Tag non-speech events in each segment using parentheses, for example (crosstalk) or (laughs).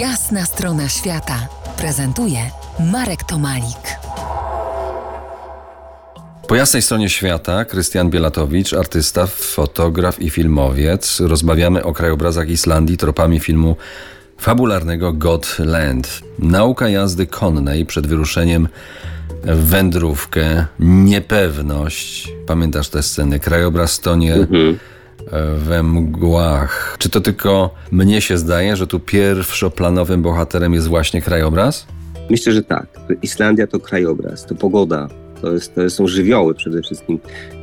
Jasna strona świata prezentuje Marek Tomalik. Po jasnej stronie świata Krystian Bielatowicz, artysta, fotograf i filmowiec. Rozmawiamy o krajobrazach Islandii tropami filmu fabularnego Godland. Nauka jazdy konnej przed wyruszeniem w wędrówkę, niepewność. Pamiętasz te sceny? Krajobraz tonie Mhm. We mgłach. Czy to tylko mnie się zdaje, że tu pierwszoplanowym bohaterem jest właśnie krajobraz? Myślę, że tak. Islandia to krajobraz, to pogoda, to, jest, to są żywioły przede wszystkim,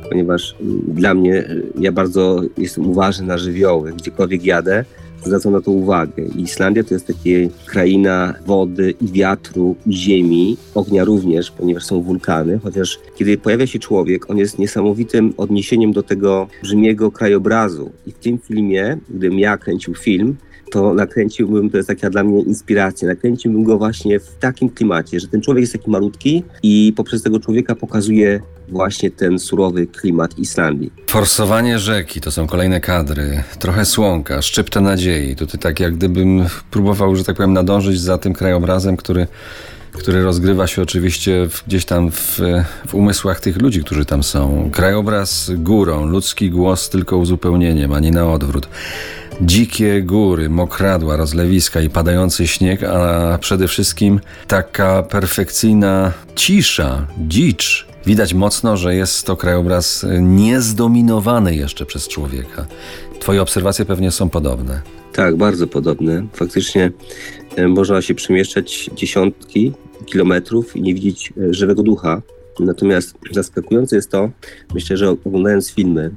ponieważ mm, dla mnie, y, ja bardzo jestem uważny na żywioły. Gdziekolwiek jadę, zwracam na to uwagę. Islandia to jest taka kraina wody i wiatru i ziemi, ognia również, ponieważ są wulkany, chociaż kiedy pojawia się człowiek, on jest niesamowitym odniesieniem do tego brzmiego krajobrazu. I w tym filmie, gdybym ja kręcił film, to nakręciłbym, to jest taka dla mnie inspiracja, nakręciłbym go właśnie w takim klimacie, że ten człowiek jest taki malutki i poprzez tego człowieka pokazuje właśnie ten surowy klimat Islandii. Forsowanie rzeki to są kolejne kadry, trochę słonka, szczypta nadziei. Tutaj tak jak gdybym próbował, że tak powiem, nadążyć za tym krajobrazem, który, który rozgrywa się oczywiście gdzieś tam w, w umysłach tych ludzi, którzy tam są. Krajobraz górą, ludzki głos tylko uzupełnieniem, a nie na odwrót. Dzikie góry, mokradła, rozlewiska i padający śnieg, a przede wszystkim taka perfekcyjna cisza, dzicz. Widać mocno, że jest to krajobraz niezdominowany jeszcze przez człowieka. Twoje obserwacje pewnie są podobne. Tak, bardzo podobne. Faktycznie e, można się przemieszczać dziesiątki kilometrów i nie widzieć e, żywego ducha. Natomiast zaskakujące jest to, myślę, że oglądając filmy,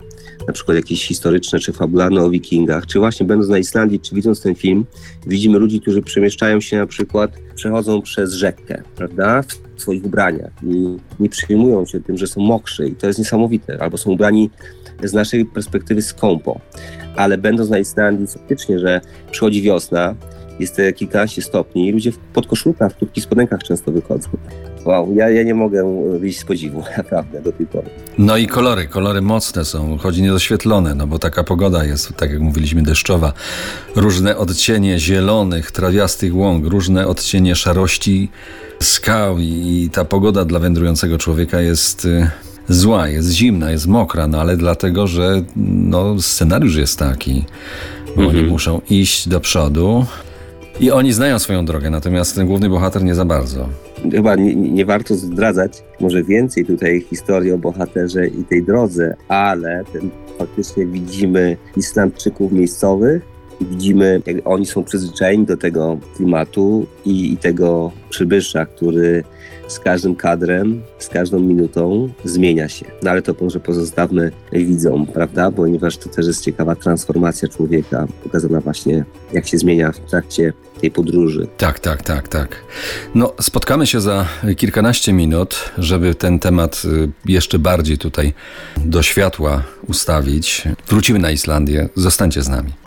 na przykład jakieś historyczne czy fabularne o wikingach, czy właśnie będąc na Islandii, czy widząc ten film, widzimy ludzi, którzy przemieszczają się na przykład, przechodzą przez rzekę, prawda, w swoich ubraniach i nie przejmują się tym, że są mokrzy i to jest niesamowite, albo są ubrani z naszej perspektywy skąpo. Ale będąc na Islandii, faktycznie, że przychodzi wiosna, jest te kilkanaście stopni i ludzie w podkoszulkach, w krótkich spodenkach często wychodzą. Wow, ja, ja nie mogę wyjść z podziwu, (laughs) naprawdę, do tej pory. No i kolory, kolory mocne są, choć niedoświetlone, no bo taka pogoda jest, tak jak mówiliśmy, deszczowa. Różne odcienie zielonych, trawiastych łąk, różne odcienie szarości skał i, i ta pogoda dla wędrującego człowieka jest y, zła, jest zimna, jest mokra, no ale dlatego, że no, scenariusz jest taki, bo Mhm. oni muszą iść do przodu i oni znają swoją drogę, natomiast ten główny bohater nie za bardzo. Chyba nie, nie warto zdradzać może więcej tutaj historii o bohaterze i tej drodze, ale ten, faktycznie widzimy Islandczyków miejscowych widzimy, jak oni są przyzwyczajeni do tego klimatu i, i tego przybysza, który z każdym kadrem, z każdą minutą zmienia się. No ale to może pozostawmy widzom, prawda? Ponieważ to też jest ciekawa transformacja człowieka, pokazana właśnie jak się zmienia w trakcie tej podróży. Tak, tak, tak, tak. No, spotkamy się za kilkanaście minut, żeby ten temat y, jeszcze bardziej tutaj do światła ustawić. Wrócimy na Islandię. Zostańcie z nami.